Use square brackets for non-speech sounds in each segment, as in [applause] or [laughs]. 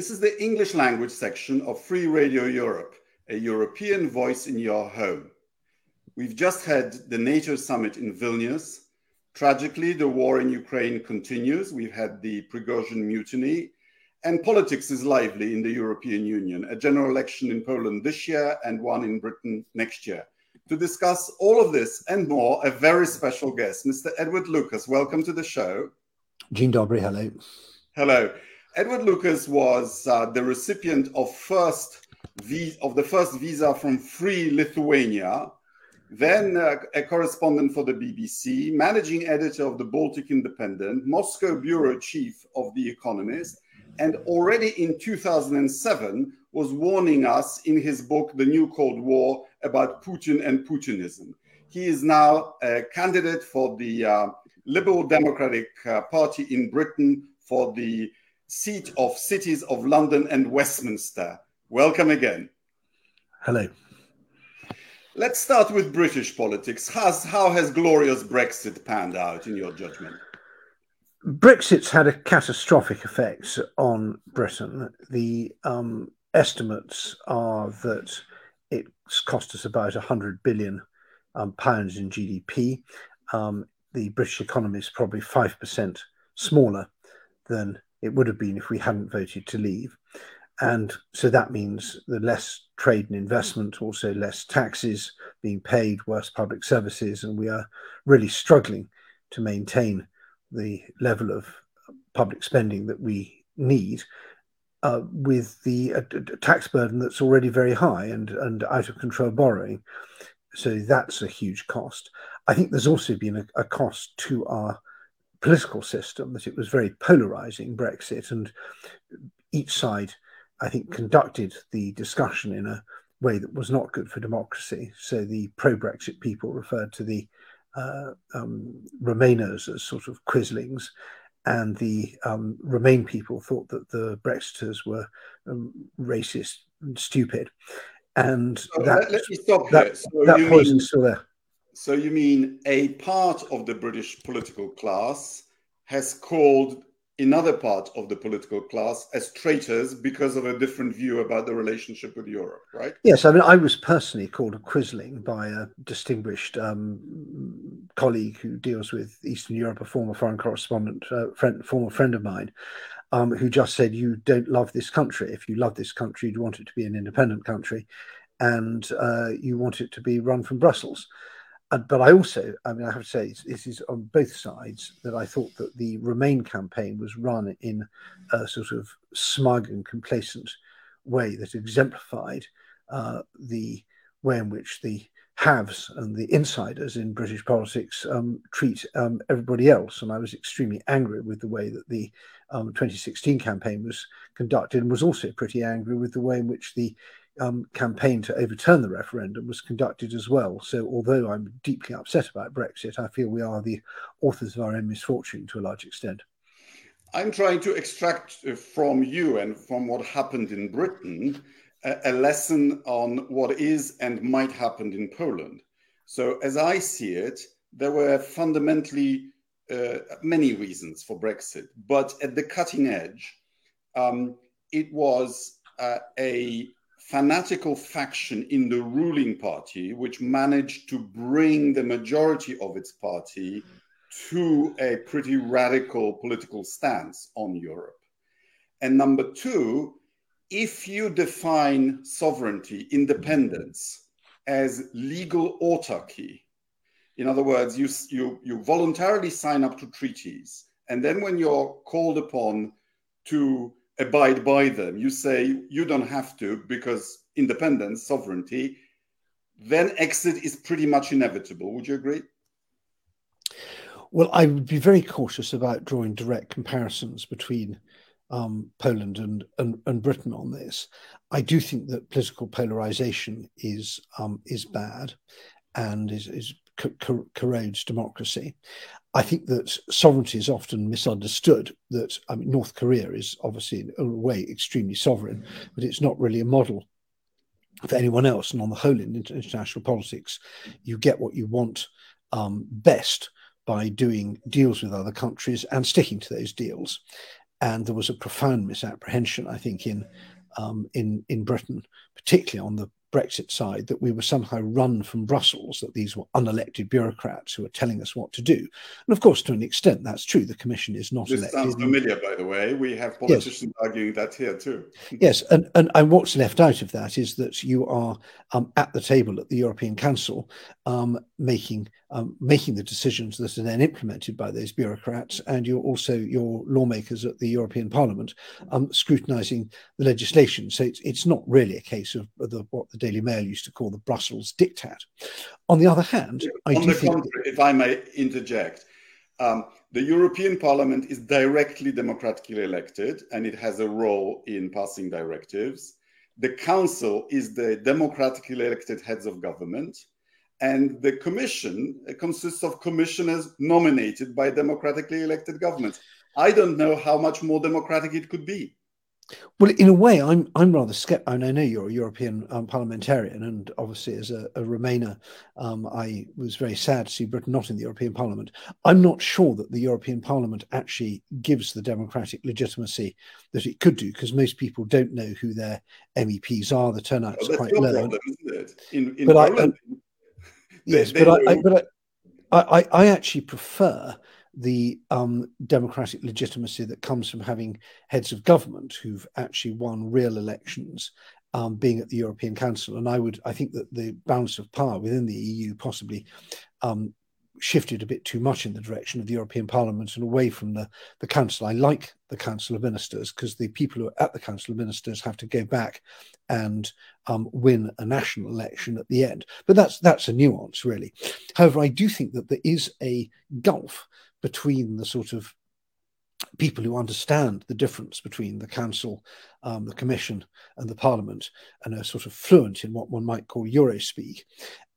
This is the English language section of Free Radio Europe, a European voice in your home. We've just had the NATO summit in Vilnius. Tragically, the war in Ukraine continues. We've had the Prigozhin mutiny, and politics is lively in the European Union. A general election in Poland this year and one in Britain next year. To discuss all of this and more, a very special guest, Mr. Edward Lucas. Welcome to the show. Dzień dobry, hello. Hello. Edward Lucas was uh, the recipient of first of the first visa from Free Lithuania, then uh, a correspondent for the BBC, managing editor of the Baltic Independent, Moscow bureau chief of The Economist, and already in 2007 was warning us in his book, The New Cold War, about Putin and Putinism. He is now a candidate for the uh, Liberal Democratic uh, Party in Britain for the seat of cities of London and Westminster. Welcome again. Hello. Let's start with British politics. Has, how has glorious Brexit panned out in your judgment? Brexit's had a catastrophic effect on Britain. The um, estimates are that it's cost us about 100 billion um, pounds in GDP. Um, the British economy is probably 5% smaller than it would have been if we hadn't voted to leave. And so that means the less trade and investment, also less taxes being paid, worse public services, and we are really struggling to maintain the level of public spending that we need uh, with the uh, tax burden that's already very high and, and out of control borrowing. So that's a huge cost. I think there's also been a, a cost to our political system that it was very polarizing Brexit, and each side, I think, conducted the discussion in a way that was not good for democracy. So the pro-Brexit people referred to the uh, um, Remainers as sort of quislings, and the um, Remain people thought that the Brexiters were um, racist and stupid. And so that, let, me stop that, So that poison mean, still there. So you mean a part of the British political class has called another part of the political class as traitors because of a different view about the relationship with Europe, right? Yes, I mean, I was personally called a quisling by a distinguished um, colleague who deals with Eastern Europe, a former foreign correspondent, uh, friend, former friend of mine, um, who just said, "You don't love this country. If you love this country, you'd want it to be an independent country, and uh, you want it to be run from Brussels." But I also, I mean, I have to say, this is on both sides that I thought that the Remain campaign was run in a sort of smug and complacent way that exemplified uh, the way in which the haves and the insiders in British politics um, treat um, everybody else. And I was extremely angry with the way that the um, 2016 campaign was conducted, and was also pretty angry with the way in which the um, campaign to overturn the referendum was conducted as well. So, although I'm deeply upset about Brexit, I feel we are the authors of our own misfortune to a large extent. I'm trying to extract uh, from you and from what happened in Britain a, lesson on what is and might happen in Poland. So, as I see it, there were fundamentally uh, many reasons for Brexit, but at the cutting edge, um, it was uh, a fanatical faction in the ruling party, which managed to bring the majority of its party to a pretty radical political stance on Europe. And number two, if you define sovereignty, independence, as legal autarky, in other words, you, you, you voluntarily sign up to treaties, and then when you're called upon to abide by them. You say you don't have to because independence, sovereignty, then exit is pretty much inevitable. Would you agree? Well, I would be very cautious about drawing direct comparisons between um, Poland and, and, and Britain on this. I do think that political polarization is um, is bad and is, is co- corrodes democracy. I think that sovereignty is often misunderstood. That I mean, North Korea is obviously in a way extremely sovereign, but it's not really a model for anyone else. And on the whole, in international politics, you get what you want um, best by doing deals with other countries and sticking to those deals. and there was a profound misapprehension, I think, in um, in in Britain, particularly on the Brexit side that we were somehow run from Brussels, that these were unelected bureaucrats who were telling us what to do. And of course, to an extent, that's true. The Commission is not this elected. sounds familiar, by the way. We have politicians yes. arguing that here too. [laughs] yes, and, and, and what's left out of that is that you are um, at the table at the European Council um, making um, making the decisions that are then implemented by those bureaucrats, and you're also your lawmakers at the European Parliament um, scrutinising the legislation. So it's it's not really a case of the, what the Daily Mail used to call the Brussels diktat. On the other hand, I on do think, contrary, if I may interject. Um, the European Parliament is directly democratically elected and it has a role in passing directives. The Council is the democratically elected heads of government and the commission consists of commissioners nominated by democratically elected governments. I don't know how much more democratic it could be. Well, in a way, I'm I'm rather skeptical. I know you're a European um, parliamentarian, and obviously, as a, a Remainer, um, I was very sad to see Britain not in the European Parliament. I'm not sure that the European Parliament actually gives the democratic legitimacy that it could do, because most people don't know who their MEPs are. The turnout's well, quite low. Problem, in, in but I, yes, but, I, I, but I, I, actually prefer the um, democratic legitimacy that comes from having heads of government who've actually won real elections um, being at the European Council. And I would, I think that the balance of power within the EU possibly um, shifted a bit too much in the direction of the European Parliament and away from the, the Council. I like the Council of Ministers because the people who are at the Council of Ministers have to go back and um, win a national election at the end. But that's that's a nuance, really. However, I do think that there is a gulf between the sort of people who understand the difference between the council, um, the commission, and the parliament, and are sort of fluent in what one might call Eurospeak,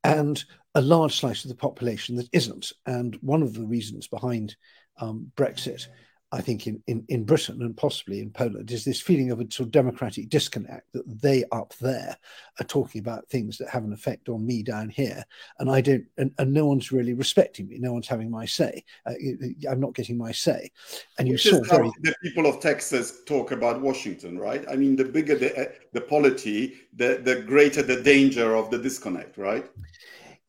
and a large slice of the population that isn't. And one of the reasons behind um, Brexit I think, in, in, in Britain and possibly in Poland is this feeling of a sort of democratic disconnect that they up there are talking about things that have an effect on me down here. And I don't, and, and no one's really respecting me. No one's having my say. Uh, I'm not getting my say. And you Which saw very. The people of Texas talk about Washington, right? I mean, the bigger the, the polity, the, the greater the danger of the disconnect, right?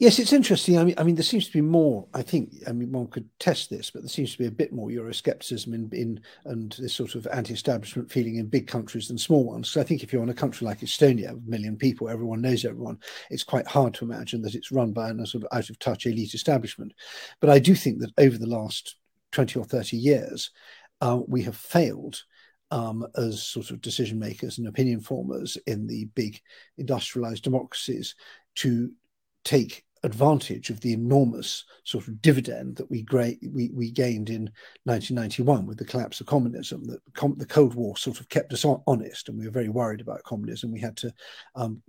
Yes, it's interesting. I mean, I mean, there seems to be more. I think. I mean, one could test this, but there seems to be a bit more Euroscepticism in, in and this sort of anti-establishment feeling in big countries than small ones. So I think if you're in a country like Estonia, a million people, everyone knows everyone. It's quite hard to imagine that it's run by a sort of out-of-touch elite establishment. But I do think that over the last twenty or thirty years, uh, we have failed um, as sort of decision makers and opinion formers in the big industrialized democracies to take advantage of the enormous sort of dividend that we, we, we gained in 1991 with the collapse of communism. That com- the Cold War sort of kept us on- honest, and we were very worried about communism. We had to um,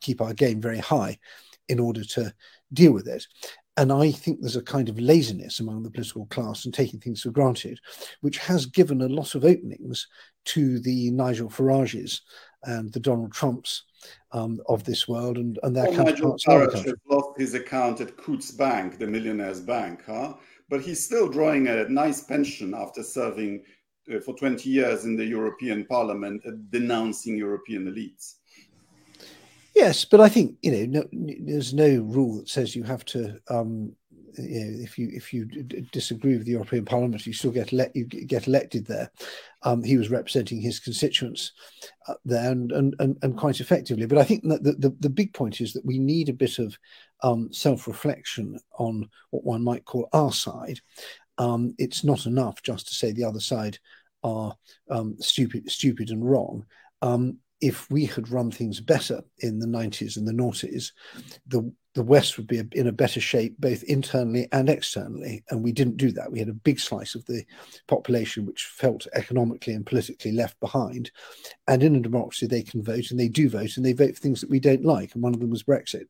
keep our game very high in order to deal with it. And I think there's a kind of laziness among the political class and taking things for granted, which has given a lot of openings to the Nigel Farages and the Donald Trumps um, of this world and, and their well, counterparts. Nigel lost his account at Coutts Bank, the millionaire's bank, huh? but he's still drawing a nice pension after serving uh, for 20 years in the European Parliament, uh, denouncing European elites. Yes, but I think you know no, there's no rule that says you have to um, if you if you disagree with the European Parliament, you still get ele- you get elected there. Um, he was representing his constituents uh, there, and, and, and and quite effectively. But I think that the, the, the big point is that we need a bit of um, self reflection on what one might call our side. Um, it's not enough just to say the other side are um, stupid, stupid and wrong. If we had run things better in the 90s and the noughties, the the West would be in a better shape both internally and externally. And we didn't do that. We had a big slice of the population which felt economically and politically left behind. And in a democracy, they can vote and they do vote and they vote for things that we don't like. And one of them was Brexit.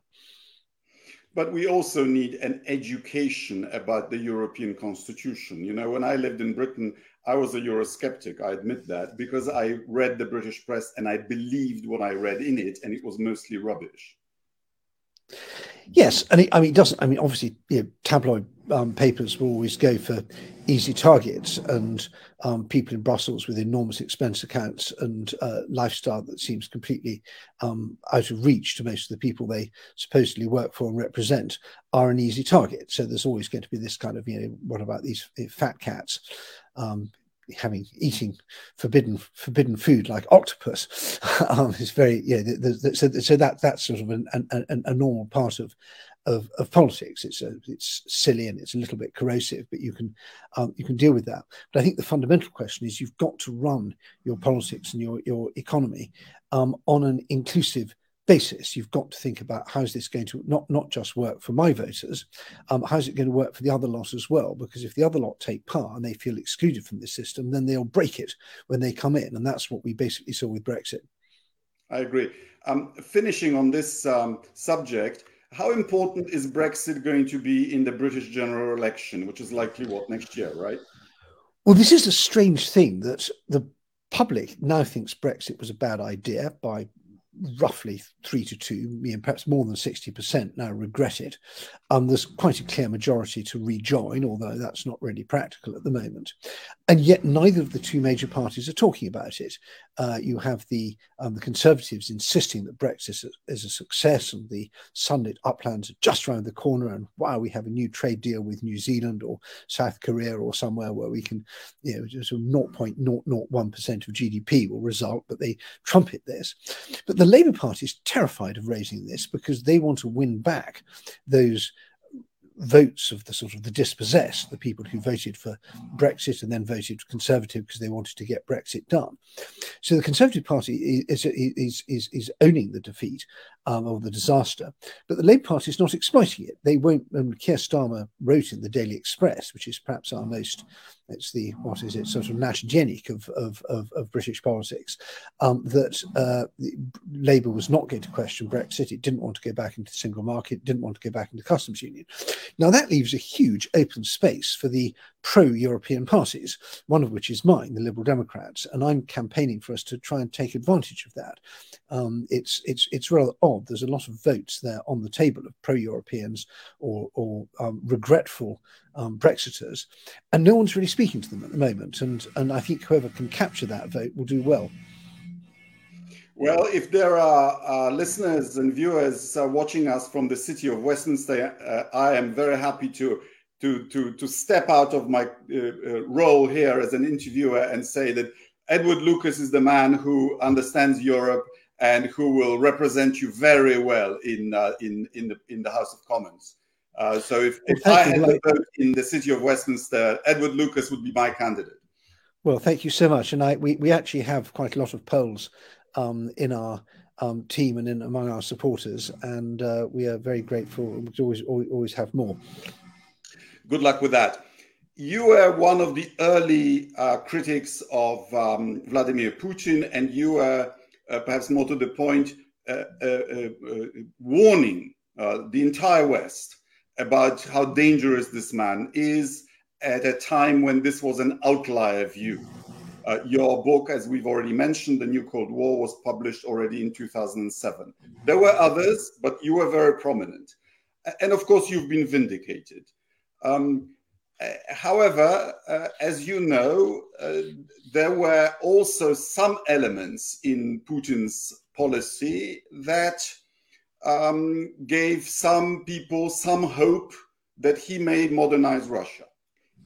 But we also need an education about the European Constitution. You know, when I lived in Britain, I was a Eurosceptic, I admit that, because I read the British press and I believed what I read in it, and it was mostly rubbish. Yes, and it, I mean, it doesn't. I mean, obviously, you know, tabloid um, papers will always go for easy targets and um, people in Brussels with enormous expense accounts and uh, lifestyle that seems completely um, out of reach to most of the people they supposedly work for and represent are an easy target. So there's always going to be this kind of, you know, what about these fat cats? Um, having eating forbidden forbidden food like octopus [laughs] um, is very yeah. The, the, so so that that's sort of an, an, a normal part of of, of politics. It's a, it's silly and it's a little bit corrosive, but you can um, you can deal with that. But I think the fundamental question is you've got to run your politics and your your economy um, on an inclusive basis. You've got to think about how is this going to not not just work for my voters, um, how's it going to work for the other lot as well? Because if the other lot take part and they feel excluded from this system, then they'll break it when they come in, and that's what we basically saw with Brexit. I agree. Um, finishing on this um, subject, how important is Brexit going to be in the British general election, which is likely what next year, right? Well, this is a strange thing that the public now thinks Brexit was a bad idea by roughly three to two, and perhaps more than 60% now regret it. Um, there's quite a clear majority to rejoin, although that's not really practical at the moment. And yet, neither of the two major parties are talking about it. Uh, you have the um, the Conservatives insisting that Brexit is a success and the sunlit uplands are just around the corner, and wow, we have a new trade deal with New Zealand or South Korea or somewhere where we can, you know, just 0.001% of GDP will result, but they trumpet this. But the Labour Party is terrified of raising this because they want to win back those votes of the sort of the dispossessed, the people who voted for Brexit and then voted Conservative because they wanted to get Brexit done. So the Conservative Party is is is, is owning the defeat um, or the disaster, but the Labour Party is not exploiting it. They won't. And Keir Starmer wrote in the Daily Express, which is perhaps our most it's the what is it sort of natogenic of of, of, of British politics um, that uh, Labour was not going to question Brexit. It didn't want to go back into the single market. Didn't want to go back into the customs union. Now that leaves a huge open space for the pro-European parties, one of which is mine, the Liberal Democrats, and I'm campaigning for us to try and take advantage of that. Um, it's it's it's rather odd. There's a lot of votes there on the table of pro-Europeans or or um, regretful um, Brexiters, and no one's really speaking to them at the moment. And and I think whoever can capture that vote will do well. Well, if there are uh, listeners and viewers uh, watching us from the city of Westminster, uh, I am very happy to to to to step out of my uh, uh, role here as an interviewer and say that Edward Lucas is the man who understands Europe and who will represent you very well in uh, in in the in the House of Commons. Uh, so if, if I had to vote in the city of Westminster, Edward Lucas would be my candidate. Well, thank you so much. And I, we, we actually have quite a lot of polls um, in our um, team and in among our supporters, and uh, we are very grateful. We always, always have more. Good luck with that. You were one of the early uh, critics of um, Vladimir Putin, and you were, perhaps more to the point, uh, uh, warning the entire West about how dangerous this man is at a time when this was an outlier view. Uh, your book, as we've already mentioned, The New Cold War, was published already in 2007. There were others, but you were very prominent. And of course, you've been vindicated. Um, uh, however, uh, as you know, uh, there were also some elements in Putin's policy that um, gave some people some hope that he may modernize Russia.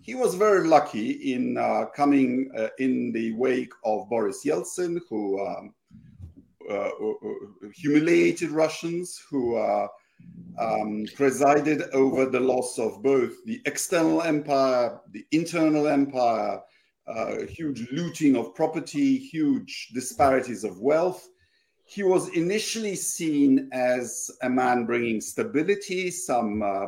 He was very lucky in uh, coming uh, in the wake of Boris Yeltsin, who um, uh, uh, uh humiliated Russians, who uh, um, presided over the loss of both the external empire, the internal empire, huge looting of property, huge disparities of wealth he was initially seen as a man bringing stability, some uh,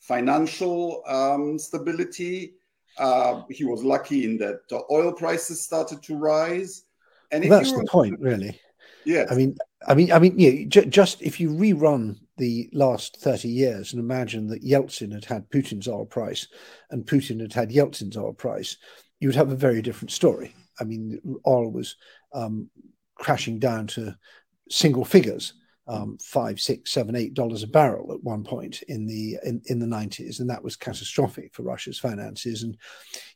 financial um, stability. Uh, he was lucky in that the oil prices started to rise. And well, that's the point, really. Yeah. I mean, I mean, I mean, yeah. J- just if you rerun the last thirty years and imagine that Yeltsin had had Putin's oil price and Putin had had Yeltsin's oil price, you would have a very different story. I mean, oil was um, crashing down to single figures um, five, six, seven, eight dollars a barrel at one point in the in, in the nineties, and that was catastrophic for Russia's finances. And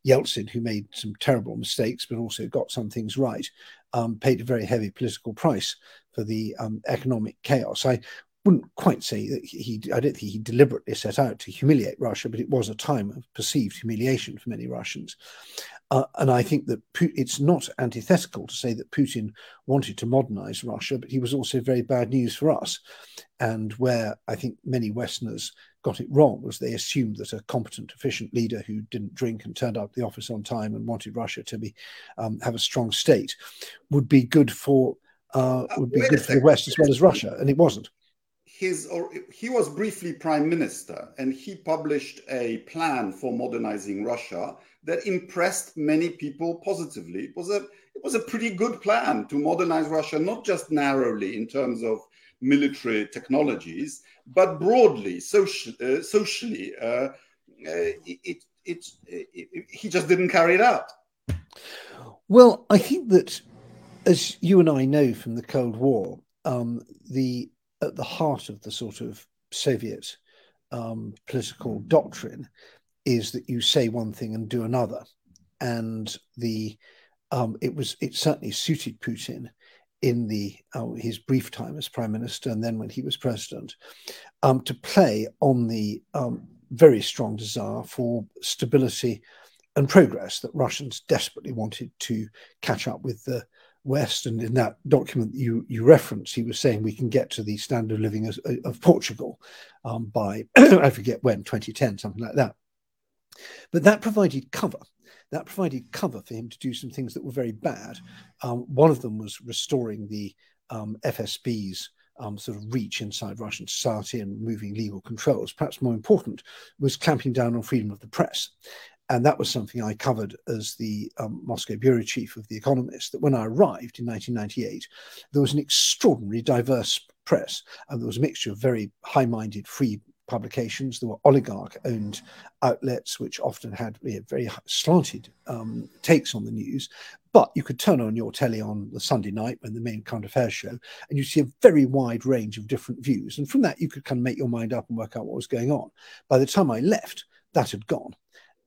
Yeltsin, who made some terrible mistakes but also got some things right, um, paid a very heavy political price for the um, economic chaos. I wouldn't quite say that he, I don't think he deliberately set out to humiliate Russia, but it was a time of perceived humiliation for many Russians. Uh, and I think that it's not antithetical to say that Putin wanted to modernize Russia, but he was also very bad news for us. And where I think many Westerners got it wrong was they assumed that a competent, efficient leader who didn't drink and turned up the office on time and wanted Russia to be um, have a strong state would be good for uh, would be good for the West as well as Russia, and it wasn't his or he was briefly prime minister and he published a plan for modernizing Russia that impressed many people positively. It was a it was a pretty good plan to modernize Russia, not just narrowly in terms of military technologies, but broadly, uh, socially. Uh, uh, it, it, it, he just didn't carry it out. Well, I think that, as you and I know from the Cold War, um, the at the heart of the sort of Soviet um, political doctrine is that you say one thing and do another, and the um, it was it certainly suited Putin in the uh, his brief time as prime minister and then when he was president um, to play on the um, very strong desire for stability and progress that Russians desperately wanted to catch up with the West, and in that document you you reference, he was saying we can get to the standard of living as, of Portugal um, by [clears throat] I forget when 2010, something like that. But that provided cover. That provided cover for him to do some things that were very bad. Um, one of them was restoring the um, FSB's um, sort of reach inside Russian society and removing legal controls. Perhaps more important was clamping down on freedom of the press. And that was something I covered as the um, Moscow bureau chief of The Economist. That when I arrived in 1998, there was an extraordinarily diverse press, and there was a mixture of very high minded, free publications. There were oligarch owned outlets, which often had you know, very slanted um, takes on the news. But you could turn on your telly on the Sunday night when the main current affairs show, and you see a very wide range of different views. And from that, you could kind of make your mind up and work out what was going on. By the time I left, that had gone.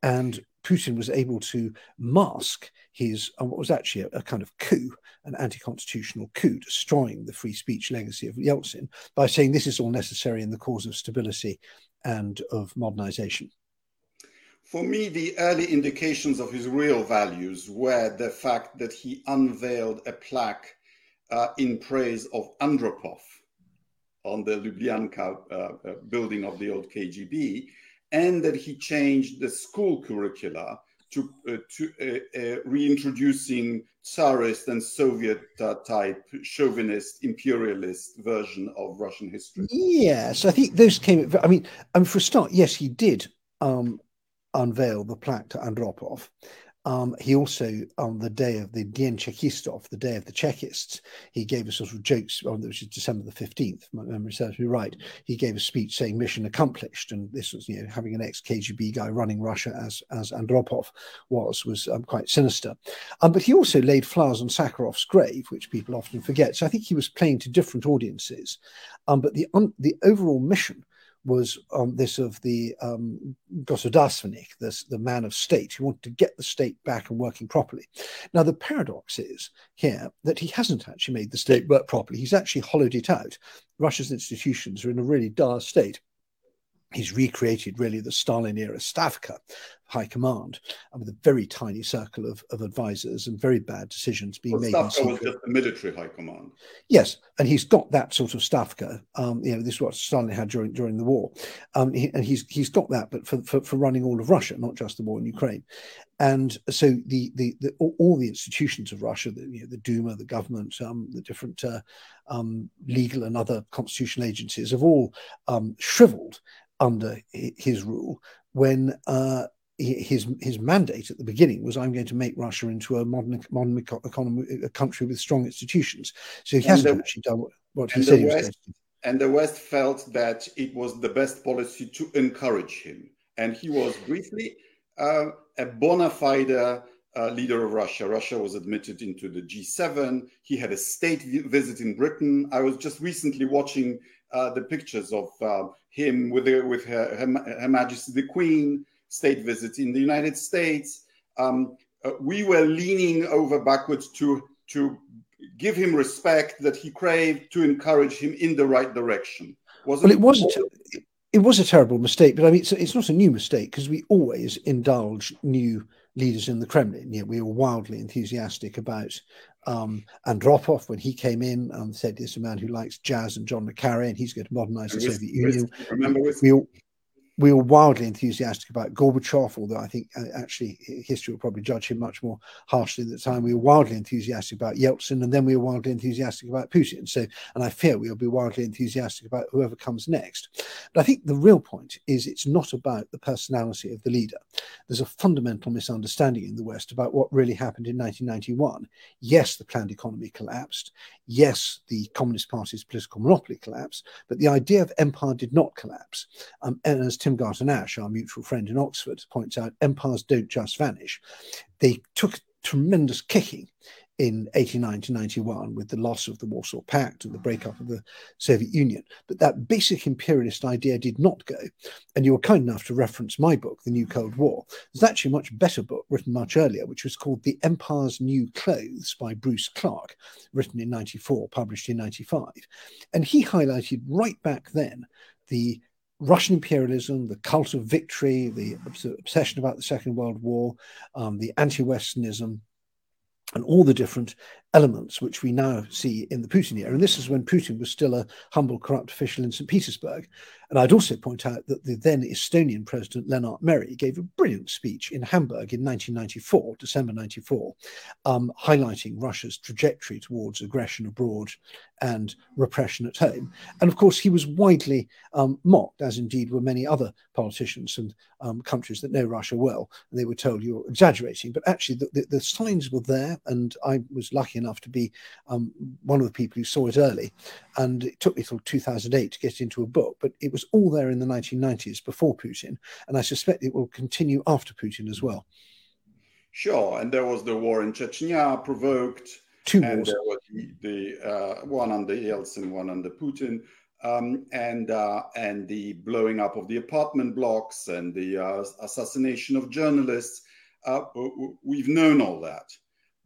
And Putin was able to mask his what was actually a, a kind of coup, an anti-constitutional coup, destroying the free speech legacy of Yeltsin by saying this is all necessary in the cause of stability and of modernization. For me, the early indications of his real values were the fact that he unveiled a plaque uh, in praise of Andropov on the Lubyanka uh, uh building of the old KGB, and that he changed the school curricula to, uh, to uh, uh, reintroducing Tsarist and Soviet uh, type chauvinist imperialist version of Russian history. Yes, I think those came. I mean, I mean, for a start, yes, he did um, unveil the plaque to Andropov, um, he also, on the day of the Dien Chekistov, the day of the Chekists, he gave a sort of jokes, which is December the 15th, my memory serves me right. He gave a speech saying mission accomplished. And this was, you know, having an ex KGB guy running Russia as, as Andropov was, was um, quite sinister. Um, but he also laid flowers on Sakharov's grave, which people often forget. So I think he was playing to different audiences. Um, but the, the overall mission was um, this of the um, the man of state, who wanted to get the state back and working properly. Now, the paradox is here that he hasn't actually made the state work properly. He's actually hollowed it out. Russia's institutions are in a really dire state he's recreated really the Stalin era Stavka, high command, with a very tiny circle of, of advisors and very bad decisions being well, made. Stavka was just the military high command. Yes, and he's got that sort of Stavka. Um, you know, this is what Stalin had during during the war, um, he, and he's he's got that, but for, for, for running all of Russia, not just the war in Ukraine. And so the the, the all the institutions of Russia, the, you know, the Duma, the government, um, the different uh, um, legal and other constitutional agencies, have all um, shriveled under his rule when uh, his his mandate at the beginning was I'm going to make Russia into a modern modern economy, a country with strong institutions. So he and hasn't the, actually done what, what he said he was going to. And the West felt that it was the best policy to encourage him, and he was briefly uh, a bona fide uh, leader of Russia. Russia was admitted into the G7. He had a state visit in Britain. I was just recently watching uh, the pictures of uh, him with, her, with her, her, her, Majesty the Queen, state visit in the United States. Um, uh, we were leaning over backwards to, to give him respect that he craved, to encourage him in the right direction. Wasn't well, it was a it was a terrible mistake, but I mean, it's, it's not a new mistake because we always indulge new leaders in the Kremlin. You know, we were wildly enthusiastic about um, Andropov when he came in and said, "This a man who likes jazz and John le Carre, and he's going to modernize the Soviet Union." Remember, we, we were wildly enthusiastic about Gorbachev, although I think uh, actually history will probably judge him much more harshly at the time. We were wildly enthusiastic about Yeltsin, and then we were wildly enthusiastic about Putin. So, and I fear we'll be wildly enthusiastic about whoever comes next. But I think the real point is it's not about the personality of the leader. There's a fundamental misunderstanding in the West about what really happened in 1991. Yes, the planned economy collapsed. Yes, the Communist Party's political monopoly collapsed. But the idea of empire did not collapse. Um, and as Tim Garton Ash, our mutual friend in Oxford, points out empires don't just vanish. They took tremendous kicking in 89 to 91 with the loss of the Warsaw Pact and the breakup of the Soviet Union. But that basic imperialist idea did not go. And you were kind enough to reference my book, The New Cold War. There's actually a much better book written much earlier, which was called The Empire's New Clothes by Bruce Clark, written in 94, published in 95. And he highlighted right back then the Russian imperialism, the cult of victory, the obsession about the Second World War, um, the anti Westernism, and all the different elements which we now see in the Putin era. And this is when Putin was still a humble, corrupt official in St. Petersburg. And I'd also point out that the then Estonian president, Lennart Meri, gave a brilliant speech in Hamburg in 1994, December 94, um, highlighting Russia's trajectory towards aggression abroad and repression at home. And of course, he was widely um, mocked, as indeed were many other politicians and um, countries that know Russia well. And they were told you're exaggerating. But actually, the, the, the signs were there. And I was lucky enough to be um, one of the people who saw it early. And it took me till 2008 to get into a book, but it was all there in the 1990s before Putin. And I suspect it will continue after Putin as well. Sure. And there was the war in Chechnya provoked. Two and wars. there was the, the uh, one under Yeltsin, one under Putin. Um, and uh, and the blowing up of the apartment blocks and the uh, assassination of journalists. Uh, we've known all that.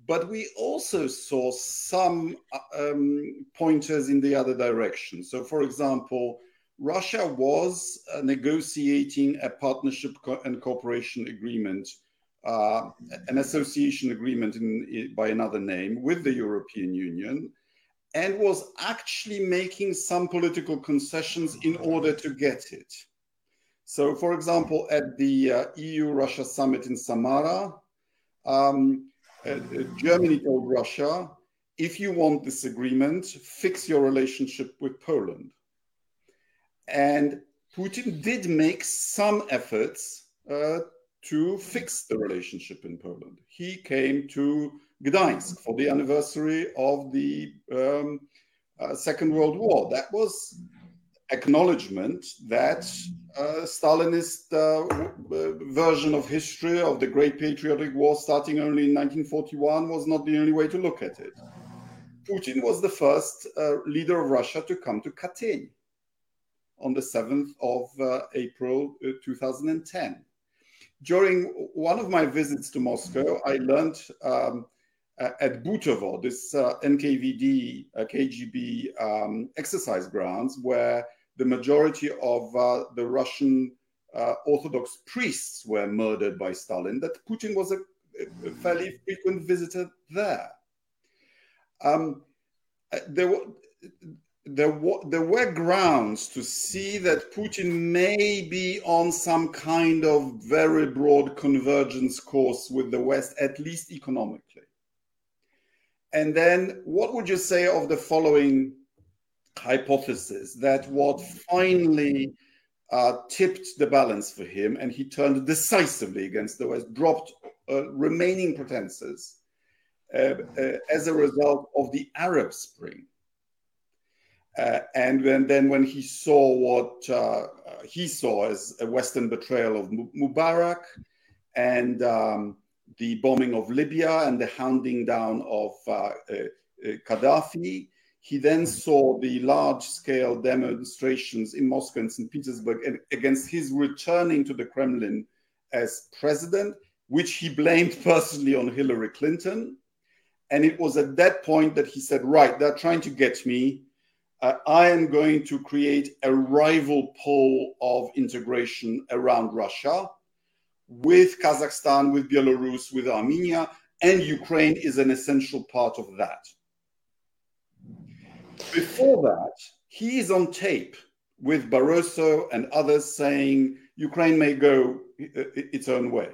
But we also saw some uh, um, pointers in the other direction. So, for example, Russia was uh, negotiating a partnership co- and cooperation agreement, uh, an association agreement in, in, by another name with the European Union, and was actually making some political concessions in order to get it. So, for example, at the uh, EU Russia summit in Samara, um, uh, Germany told Russia, if you want this agreement, fix your relationship with Poland. And Putin did make some efforts uh, to fix the relationship in Poland. He came to Gdańsk for the anniversary of the um, uh, Second World War. That was acknowledgement that uh, Stalinist uh, uh, version of history of the Great Patriotic War starting only in 1941 was not the only way to look at it. Putin was the first uh, leader of Russia to come to Katyn on the 7th of uh, April uh, 2010. During one of my visits to Moscow, I learned um, at Butovo, this NKVD, KGB um, exercise grounds, where the majority of uh, the Russian uh, Orthodox priests were murdered by Stalin, that Putin was a, a fairly frequent visitor there. Um, there, were, there, were, there were grounds to see that Putin may be on some kind of very broad convergence course with the West, at least economically. And then, what would you say of the following hypothesis that what finally uh, tipped the balance for him and he turned decisively against the West, dropped uh, remaining pretenses uh, uh as a result of the Arab Spring. Uh, and when, then when he saw what uh, he saw as a Western betrayal of Mubarak and um, the bombing of Libya and the hounding down of Gaddafi. He then saw the large scale demonstrations in Moscow and St. Petersburg against his returning to the Kremlin as president, which he blamed personally on Hillary Clinton. And it was at that point that he said, Right, they're trying to get me. Uh, I am going to create a rival pole of integration around Russia with Kazakhstan, with Belarus, with Armenia, and Ukraine is an essential part of that. Before that, he is on tape with Barroso and others saying Ukraine may go its own way.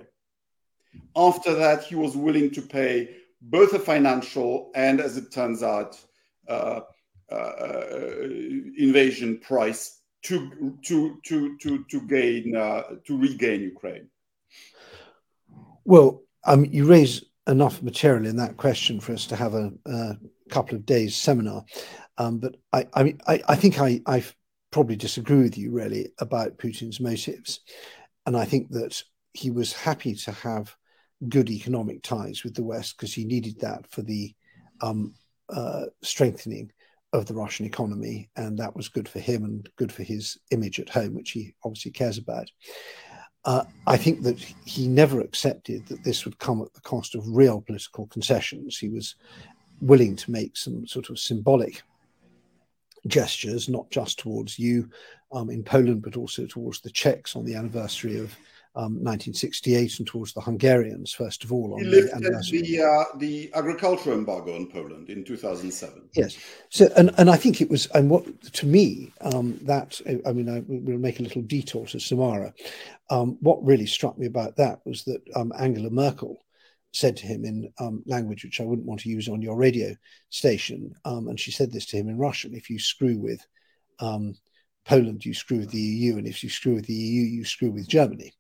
After that, he was willing to pay both a financial and, as it turns out, uh, uh, invasion price to to to to to gain uh, to regain Ukraine. Well, um, you raise enough material in that question for us to have a, a couple of days seminar. Um, but I, I mean, I, I think I, I probably disagree with you really about Putin's motives, and I think that he was happy to have good economic ties with the West because he needed that for the um, uh, strengthening of the Russian economy, and that was good for him and good for his image at home, which he obviously cares about. Uh, I think that he never accepted that this would come at the cost of real political concessions. He was willing to make some sort of symbolic gestures, not just towards you um, in Poland, but also towards the Czechs on the anniversary of um, 1968 and towards the Hungarians, first of all. he lifted the, the, uh, the agricultural embargo on Poland in 2007. Yes. So, and, and I think it was, and what to me, um, that, I mean, I will make a little detour to Samara. Um, what really struck me about that was that um, Angela Merkel said to him in um, language which I wouldn't want to use on your radio station. Um, and she said this to him in Russian if you screw with um, Poland, you screw with the EU. And if you screw with the EU, you screw with Germany.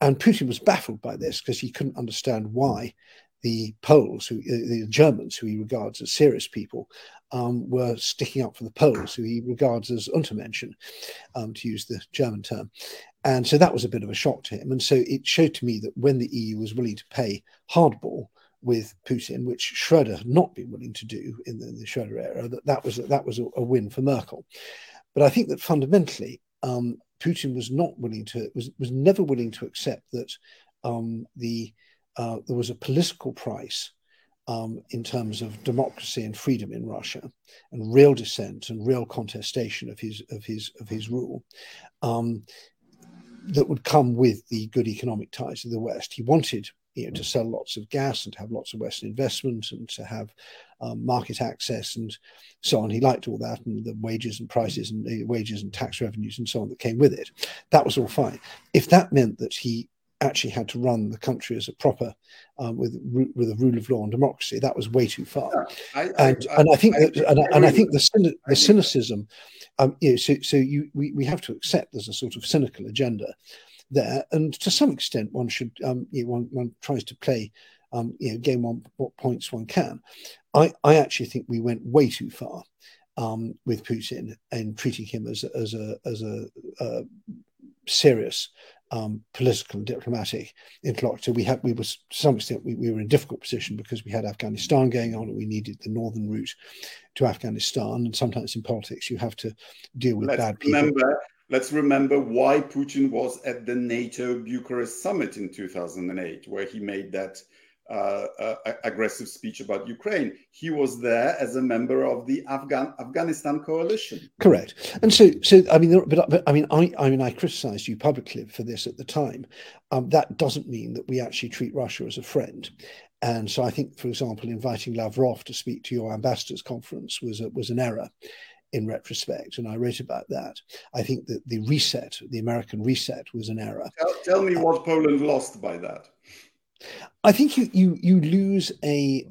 And Putin was baffled by this because he couldn't understand why the Poles, who, uh, the Germans, who he regards as serious people, um, were sticking up for the Poles, who he regards as Untermenschen, um, to use the German term. And so that was a bit of a shock to him. And so it showed to me that when the EU was willing to pay hardball with Putin, which Schroeder had not been willing to do in the, the Schroeder era, that that was that was a, a, win for Merkel. But I think that fundamentally, um, Putin was not willing to was was never willing to accept that um, the uh, there was a political price um, in terms of democracy and freedom in Russia, and real dissent and real contestation of his of his of his rule. Um, that would come with the good economic ties of the West. He wanted you know, to sell lots of gas and to have lots of Western investment and to have um, market access and so on. He liked all that and the wages and prices and uh, wages and tax revenues and so on that came with it. That was all fine. If that meant that he actually had to run the country as a proper um, with with a rule of law and democracy, that was way too far. Yeah, I, and, I, and I think I, that and, and I think the the cynicism um, you know, so, so you, we, we have to accept there's a sort of cynical agenda there, and to some extent, one should um, you know, one, one tries to play um, you know gain one what points one can. I, I actually think we went way too far um, with Putin and treating him as as a as a, a serious um, political and diplomatic interlocutor. We had, we was to some extent, we, we were in a difficult position because we had Afghanistan going on, and we needed the northern route to Afghanistan. And sometimes in politics, you have to deal with let's bad people. Remember, let's remember why Putin was at the NATO Bucharest summit in 2008, where he made that uh, uh, aggressive speech about Ukraine. He was there as a member of the Afghan Afghanistan coalition. Correct. And so, so I mean, but, but I mean, I, I mean, I criticised you publicly for this at the time. Um, that doesn't mean that we actually treat Russia as a friend. And so, I think, for example, inviting Lavrov to speak to your ambassadors' conference was a, was an error in retrospect, and I wrote about that. I think that the reset, the American reset, was an error. Tell, tell me what Poland lost by that. I think you you you lose a,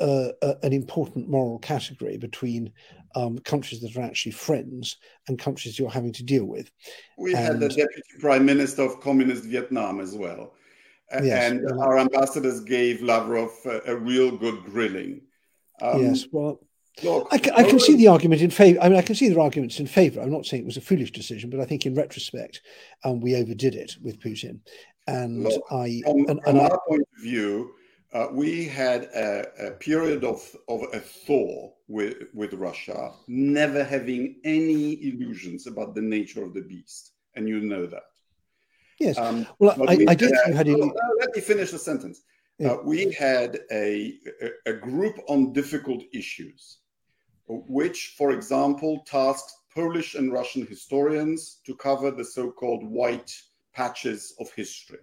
uh, an important moral category between um, countries that are actually friends and countries you're having to deal with. We and, had the deputy prime minister of communist Vietnam as well, yes, and well, our ambassadors gave Lavrov a, a real good grilling. Um, yes, well. Look, I, I, can see the argument in favor. I mean, I can see the arguments in favor. I'm not saying it was a foolish decision, but I think in retrospect, um, we overdid it with Putin. And Look, I, from, and, from our I, point of view, uh, we had a, a, period of, of a thaw with, with Russia, never having any illusions about the nature of the beast. And you know that. Yes. Um, well, I, we I think you had. Oh, let me finish the sentence. Yeah. Uh, we had a, a, a group on difficult issues, which, for example, tasked Polish and Russian historians to cover the so called white patches of history.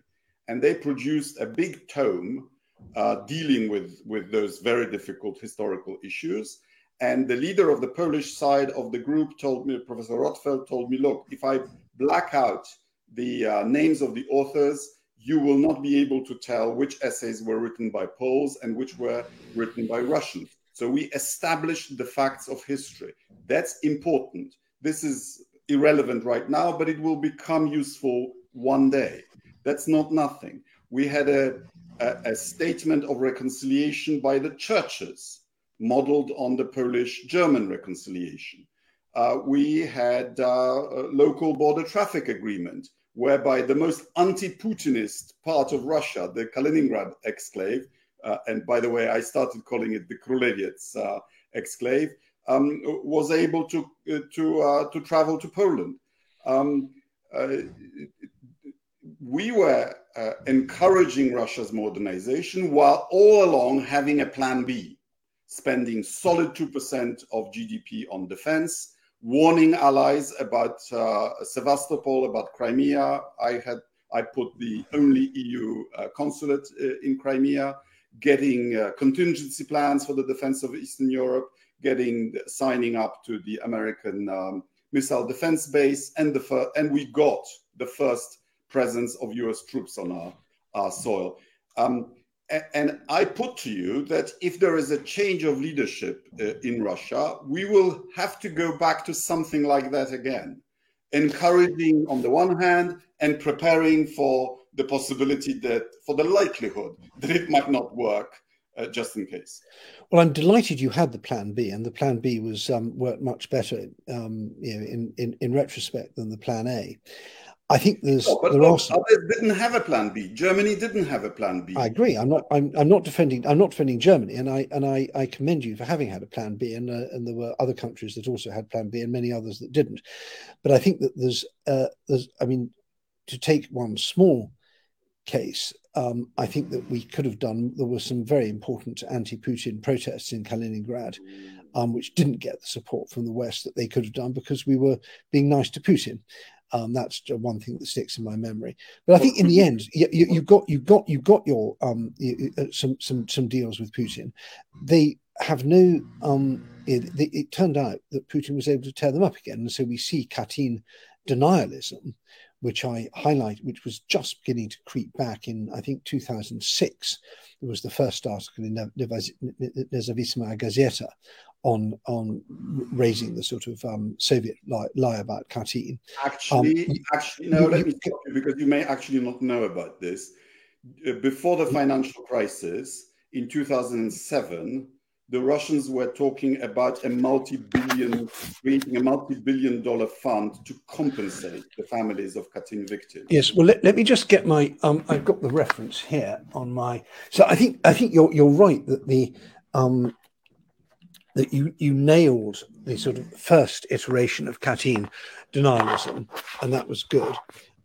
And they produced a big tome uh, dealing with, with those very difficult historical issues. And the leader of the Polish side of the group told me, Professor Rotfeld told me, look, if I black out the uh, names of the authors, you will not be able to tell which essays were written by Poles and which were written by Russians. So we established the facts of history. That's important. This is irrelevant right now, but it will become useful one day. That's not nothing. We had a, a, a statement of reconciliation by the churches, modeled on the Polish German reconciliation. Uh, we had uh, a local border traffic agreement whereby the most anti-Putinist part of Russia, the Kaliningrad exclave, uh, and by the way, I started calling it the Krulevets uh, exclave, um, was able to uh, to uh, to travel to Poland. Um, we were uh, encouraging Russia's modernization while all along having a plan B, spending solid 2% of GDP on defense, warning allies about uh, Sevastopol, about Crimea. I had I put the only EU uh, consulate uh, in Crimea, getting uh, contingency plans for the defense of Eastern Europe, getting signing up to the American um, missile defense base, and the and we got the first presence of U.S. troops on our, our soil. Um, and I put to you that if there is a change of leadership uh, in Russia, we will have to go back to something like that again, encouraging on the one hand and preparing for the possibility that, for the likelihood that it might not work. Uh, just in case. Well, I'm delighted you had the plan B, and the plan B was um, worked much better, um, you know, in, in in retrospect than the plan A. I think there's oh, there look, are others didn't have a plan B. Germany didn't have a plan B. I agree. I'm not. I'm, I'm not defending. I'm not defending Germany, and I and I, I commend you for having had a plan B. And uh, and there were other countries that also had plan B, and many others that didn't. But I think that there's uh, there's. I mean, to take one small case, um, I think that we could have done. There were some very important anti-Putin protests in Kaliningrad, um, which didn't get the support from the West that they could have done because we were being nice to Putin. Um, that's one thing that sticks in my memory. But I think in the end, you, you, you got you got you got your um, you, uh, some some some deals with Putin. They have no. Um, it, it, turned out that Putin was able to tear them up again, and so we see Katyn denialism, which I highlight, which was just beginning to creep back in, I think, 2006. It was the first article in the Nezavisimaya Gazeta on on raising the sort of um, Soviet lie, lie, about Katyn. Actually, um, actually, no. let me stop you because you may actually not know about this. Uh, before the financial crisis in 2007, the Russians were talking about a multi-billion, creating a multi-billion dollar fund to compensate the families of Katyn victims. Yes, well, let, let me just get my. Um, I've got the reference here on my. So I think I think you're you're right that the um, that you you nailed the sort of first iteration of Katyn denialism, and that was good.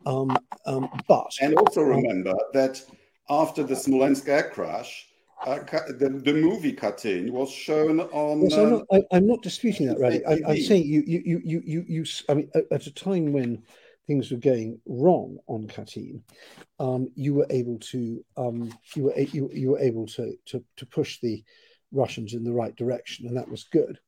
Um, um, but and also um, remember that after the Smolensk air crash, uh, the, the movie Katyn was shown on. Yes, I'm, not, I, am not disputing that, Radek. I, am saying you, you, you, you, you, you. I mean, at a time when things were going wrong on Katyn, um, you were able to, um, you were you, you were able to, to to push the Russians in the right direction, and that was good.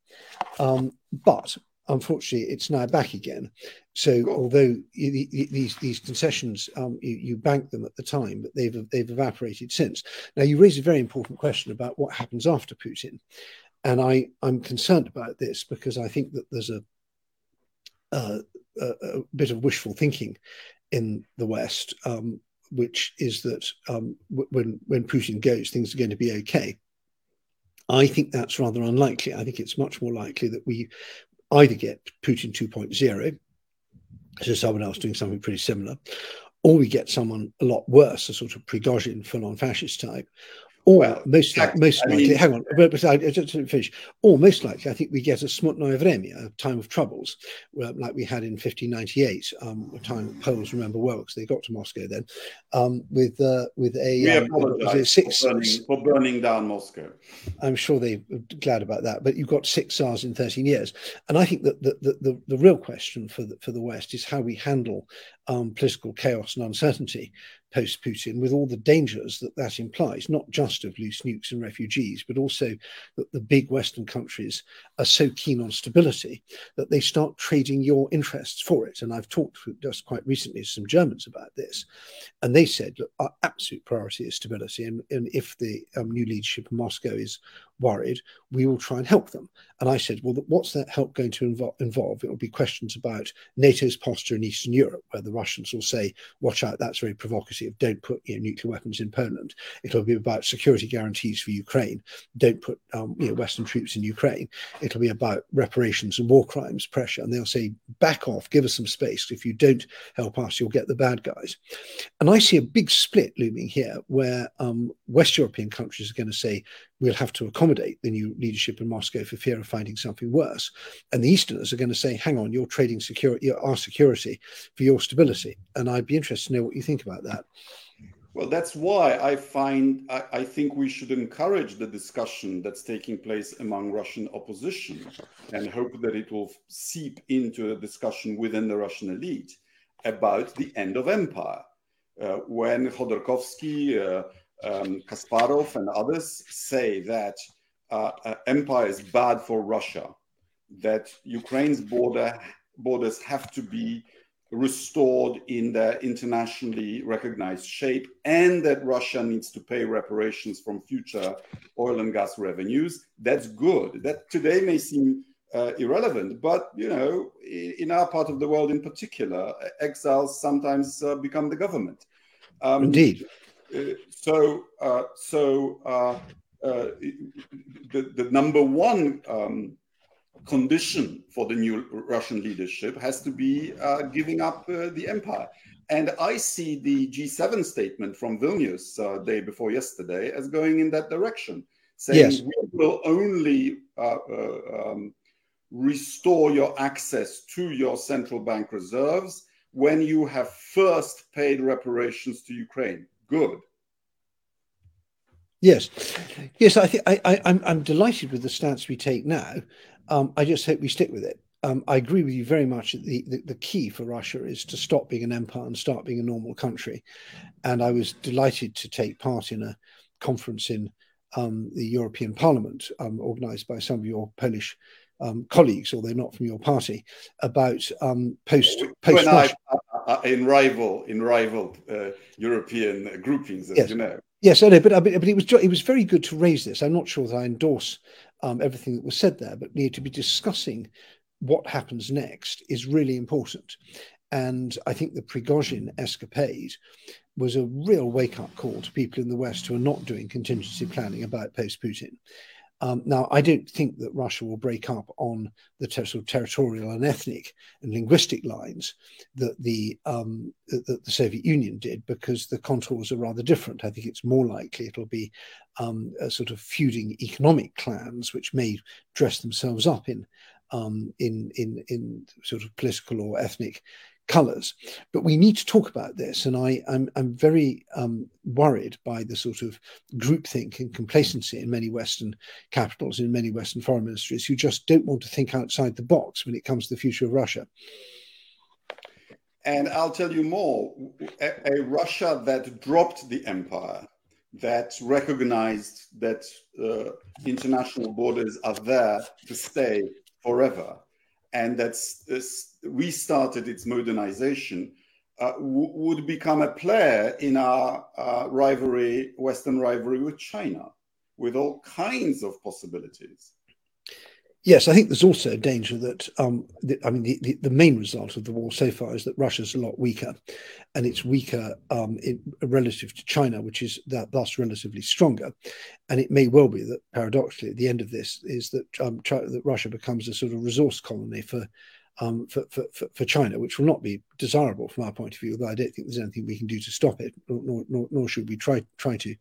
Um, but unfortunately, it's now back again. So although you, you, these these concessions, um, you, you banked them at the time, but they've they've evaporated since. Now you raise a very important question about what happens after Putin, and I I'm concerned about this because I think that there's a a, a bit of wishful thinking in the West, um, which is that um, when when Putin goes, things are going to be okay. I think that's rather unlikely. I think it's much more likely that we either get Putin 2.0, so someone else doing something pretty similar, or we get someone a lot worse, a sort of Prigozhin full-on fascist type, or well, most, most I likely, mean, hang on, but, but I, just to finish, or most likely, I think we get a smutnoye vremya, a time of troubles, like we had in 1598, um, a time that Poles remember well because they got to Moscow then, um, with uh, with a, um, six, for burning, for burning down Moscow. I'm sure they're glad about that, but you've got six Tsars in 13 years, and I think that the the, the, the real question for the, for the West is how we handle um, political chaos and uncertainty post Putin, with all the dangers that that implies, not just of loose nukes and refugees, but also that the big Western countries are so keen on stability that they start trading your interests for it. And I've talked just quite recently to some Germans about this, and they said, look, our absolute priority is stability. And, and if the um, new leadership in Moscow is worried, we will try and help them. And I said, well, what's that help going to invo- involve? It will be questions about NATO's posture in Eastern Europe, where the Russians will say, watch out, that's very provocative. Don't put you know, nuclear weapons in Poland. It'll be about security guarantees for Ukraine. Don't put um, you know, Western troops in Ukraine. It'll be about reparations and war crimes pressure. And they'll say, back off, give us some space. If you don't help us, you'll get the bad guys. And I see a big split looming here where um, West European countries are going to say, we'll have to accommodate the new leadership in Moscow for fear of finding something worse. And the Easterners are going to say, hang on, you're trading security, our security for your stability. And I'd be interested to know what you think about that. Well, that's why I find I, I, think we should encourage the discussion that's taking place among Russian opposition and hope that it will seep into a discussion within the Russian elite about the end of empire. Uh, when Khodorkovsky, uh, um, Kasparov and others say that uh, uh, empire is bad for Russia, that Ukraine's border borders have to be restored in their internationally recognized shape, and that Russia needs to pay reparations from future oil and gas revenues. That's good. That today may seem uh, irrelevant, but you know, in our part of the world, in particular, exiles sometimes uh, become the government. Um, Indeed. Uh, so, uh, so uh, the, the number one um, condition for the new Russian leadership has to be uh, giving up uh, the empire. And I see the G7 statement from Vilnius uh, day before yesterday as going in that direction, saying yes. we will only um, restore your access to your central bank reserves when you have first paid reparations to Ukraine good. Yes, yes. I think I, I'm I'm delighted with the stance we take now. Um, I just hope we stick with it. Um, I agree with you very much. The, the, the key for Russia is to stop being an empire and start being a normal country. And I was delighted to take part in a conference in um, the European Parliament, um, organised by some of your Polish um, colleagues, although not from your party, about um, post post. Uh, in rival in rival uh, European groupings, as yes. you know. Yes, I know, but, but it was it was very good to raise this. I'm not sure that I endorse um, everything that was said there, but need to be discussing what happens next is really important. And I think the Prigozhin escapade was a real wake up call to people in the West who are not doing contingency planning about post Putin. Um, now, I don't think that Russia will break up on the ter- sort of territorial and ethnic and linguistic lines that the um, that the Soviet Union did, because the contours are rather different. I think it's more likely it'll be um, a sort of feuding economic clans, which may dress themselves up in um, in in in sort of political or ethnic colours. But we need to talk about this, and I, I'm, I'm very um, worried by the sort of groupthink and complacency in many Western capitals, in many Western foreign ministries, who just don't want to think outside the box when it comes to the future of Russia. And I'll tell you more a, a Russia that dropped the empire, that recognized that uh, international borders are there to stay forever, and that's restarted its modernization, uh, w- would become a player in our uh, rivalry, Western rivalry with China, with all kinds of possibilities. Yes, I think there's also a danger that, um, the, I mean, the, the, the, main result of the war so far is that Russia's a lot weaker, and it's weaker um, in, relative to China, which is that, thus relatively stronger. And it may well be that, paradoxically, at the end of this, is that, um, China, that Russia becomes a sort of resource colony for um, for, for, for, China, which will not be desirable from our point of view, although I don't think there's anything we can do to stop it, nor, nor, nor should we try, try to.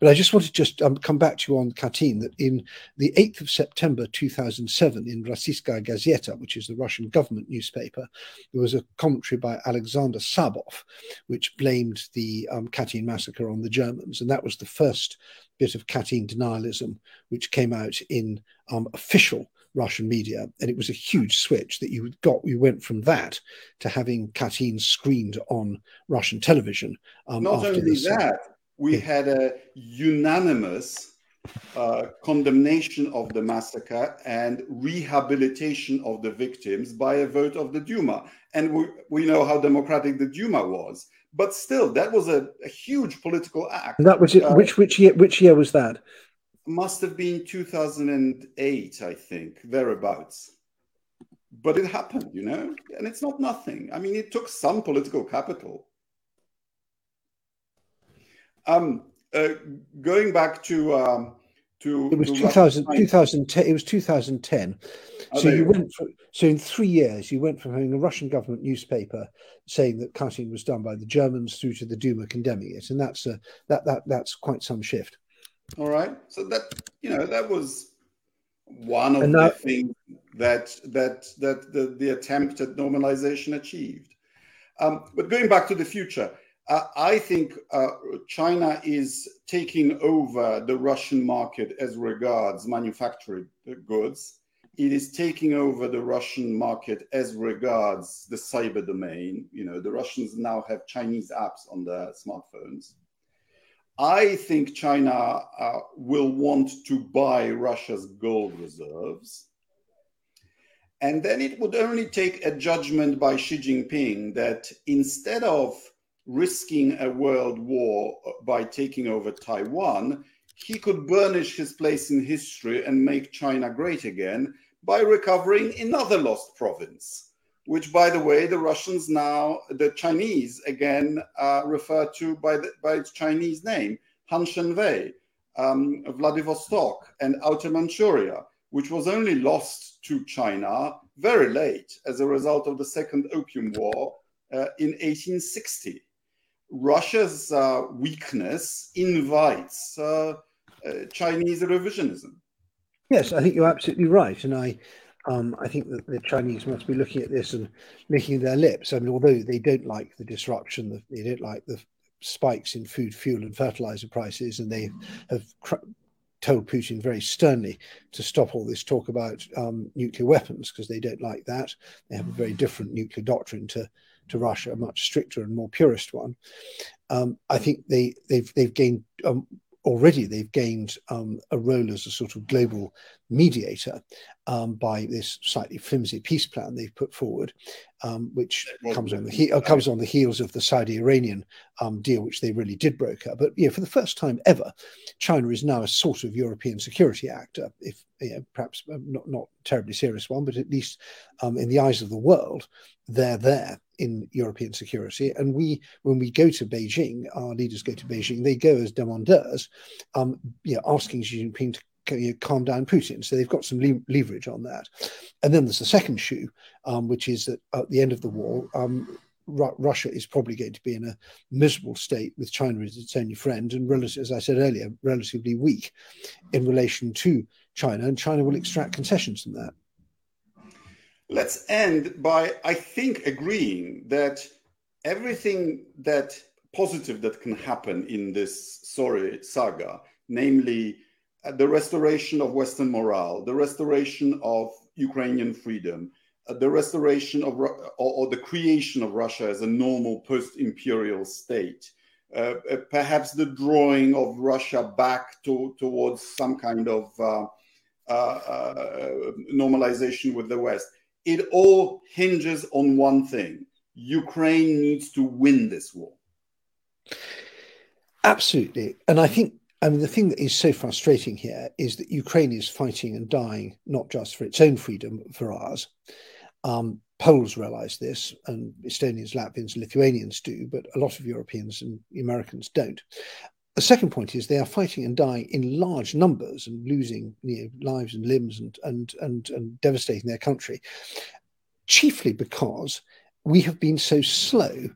But I just want to just um, come back to you on Katyn, that in the 8th of September 2007, in Rossiyskaya Gazeta, which is the Russian government newspaper, there was a commentary by Alexander Sabov, which blamed the um, Katyn massacre on the Germans. And that was the first bit of Katyn denialism which came out in um, official Russian media, and it was a huge switch that you got. You went from that to having Katyn screened on Russian television. Um, Not only that, we had a unanimous uh, condemnation of the massacre and rehabilitation of the victims by a vote of the Duma. And we, we know how democratic the Duma was. But still, that was a, a huge political act. That was it. Uh, which which year? Which year was that? Must have been 2008, I think, thereabouts. But it happened, you know, and it's not nothing. I mean, it took some political capital. Um, uh, going back to um, to it was to 2000, 2010. It was 2010. Oh, so you went. From, so in three years, you went from having a Russian government newspaper saying that Katyn was done by the Germans through to the Duma condemning it, and that's a that that that's quite some shift. All right. So that you know that was one of the things that that that the, the attempt at normalization achieved. Um, but going back to the future, uh, I think uh, China is taking over the Russian market as regards manufactured goods. It is taking over the Russian market as regards the cyber domain. You know, the Russians now have Chinese apps on their smartphones. I think China uh, will want to buy Russia's gold reserves. And then it would only take a judgment by Xi Jinping that instead of risking a world war by taking over Taiwan, he could burnish his place in history and make China great again by recovering another lost province which, by the way, the Russians now, the Chinese again uh, refer to by, the, by its Chinese name, Haishenwai, um, Vladivostok, and Outer Manchuria, which was only lost to China very late as a result of the Second Opium War uh, in 1860. Russia's uh, weakness invites uh, uh, Chinese revisionism. Yes, I think you're absolutely right, and I um, I think that the Chinese must be looking at this and licking their lips. I mean, although they don't like the disruption, they don't like the spikes in food, fuel, and fertilizer prices, and they have cr- told Putin very sternly to stop all this talk about um, nuclear weapons because they don't like that. They have a very different nuclear doctrine to to Russia, a much stricter and more purist one. Um, I think they they've they've gained um, already they've gained um, a role as a sort of global mediator um, by this slightly flimsy peace plan they've put forward, um, which comes on the he- uh, comes on the heels of the Saudi-Iranian um, deal, which they really did broker. But yeah, for the first time ever, China is now a sort of European security actor, if you know, perhaps uh, not not terribly serious one, but at least um, in the eyes of the world, they're there in European security. And we, when we go to Beijing, our leaders go to Beijing, they go as demandeurs, um, you know, asking Xi Jinping to you know, calm down Putin. So they've got some le- leverage on that. And then there's the second shoe, um, which is that at the end of the war, um, Ru- Russia is probably going to be in a miserable state with China as its only friend, and relative, as I said earlier, relatively weak in relation to China, and China will extract concessions from that. Let's end by, I think, agreeing that everything that positive that can happen in this sorry saga, namely uh, the restoration of Western morale, the restoration of Ukrainian freedom, uh, the restoration of or, or, the creation of Russia as a normal post-imperial state, uh, uh, perhaps the drawing of Russia back to, towards some kind of uh, uh, normalization with the West it all hinges on one thing Ukraine needs to win this war. Absolutely. And I think, I mean, the thing that is so frustrating here is that Ukraine is fighting and dying not just for its own freedom, but for ours. Um, Poles realize this, and Estonians, Latvians, Lithuanians do, but a lot of Europeans and Americans don't. The second point is they are fighting and dying in large numbers and losing you know, lives and limbs and, and, and, and devastating their country. chiefly because we have been so slow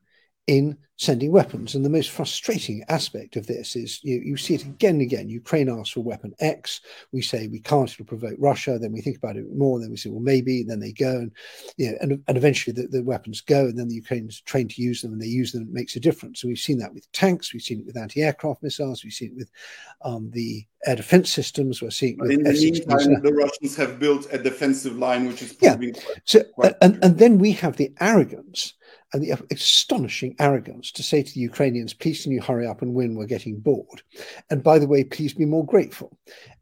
in sending weapons. And the most frustrating aspect of this is you, you, see it again and again. Ukraine asks for weapon X. We say we can't, it'll provoke Russia. Then we think about it more. Then we say, well, maybe. Then they go and, you know, and, and eventually the, the weapons go. And then the Ukrainians trained to use them and they use them. It makes a difference. So we've seen that with tanks. We've seen it with anti aircraft missiles. We've seen it with um, the air defense systems. We're seeing in the meantime, the Russians have built a defensive line, which is yeah. So, and, and then we have the arrogance and the astonishing arrogance to say to the Ukrainians, please can you hurry up and win? We're getting bored. And by the way, please be more grateful.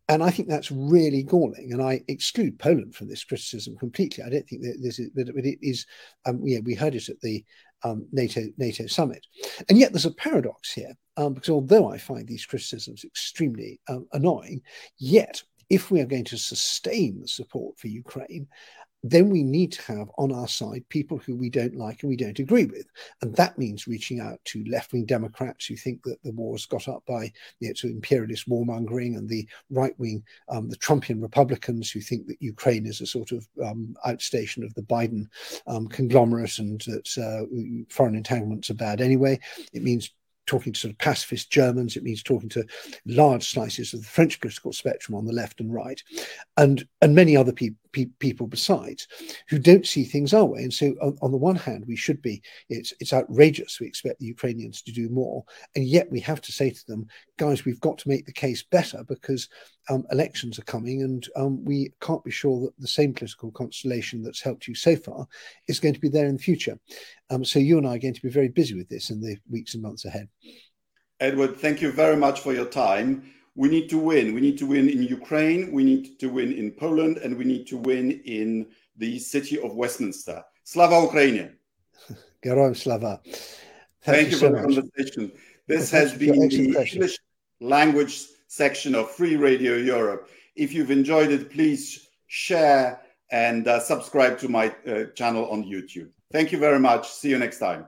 And I think that's really galling. And I exclude Poland from this criticism completely. I don't think that this is, but it is, um, yeah, we heard it at the um, NATO NATO summit. And yet there's a paradox here, um, because although I find these criticisms extremely um, annoying, yet if we are going to sustain the support for Ukraine, then we need to have on our side people who we don't like and we don't agree with. And that means reaching out to left wing Democrats who think that the war has got up by you know, to imperialist warmongering and the right wing, um, the Trumpian Republicans who think that Ukraine is a sort of um, outstation of the Biden um, conglomerate and that uh, foreign entanglements are bad anyway. It means talking to sort of pacifist Germans. It means talking to large slices of the French political spectrum on the left and right, and and many other pe- pe- people besides who don't see things our way. And so, on, on, the one hand, we should be it's it's outrageous. We expect the Ukrainians to do more, and yet we have to say to them, guys, we've got to make the case better because um, elections are coming, and um, we can't be sure that the same political constellation that's helped you so far is going to be there in the future. Um, so you and I are going to be very busy with this in the weeks and months ahead. Edward, thank you very much for your time. We need to win. We need to win in Ukraine. We need to win in Poland, and we need to win in the city of Westminster. Slava Ukraine! [laughs] Geroim Slava. Thank, thank you, so for the much. conversation. This has been the English language section of Free Radio Europe. If you've enjoyed it, please share and uh, subscribe to my uh, channel on YouTube. Thank you very much. See you next time.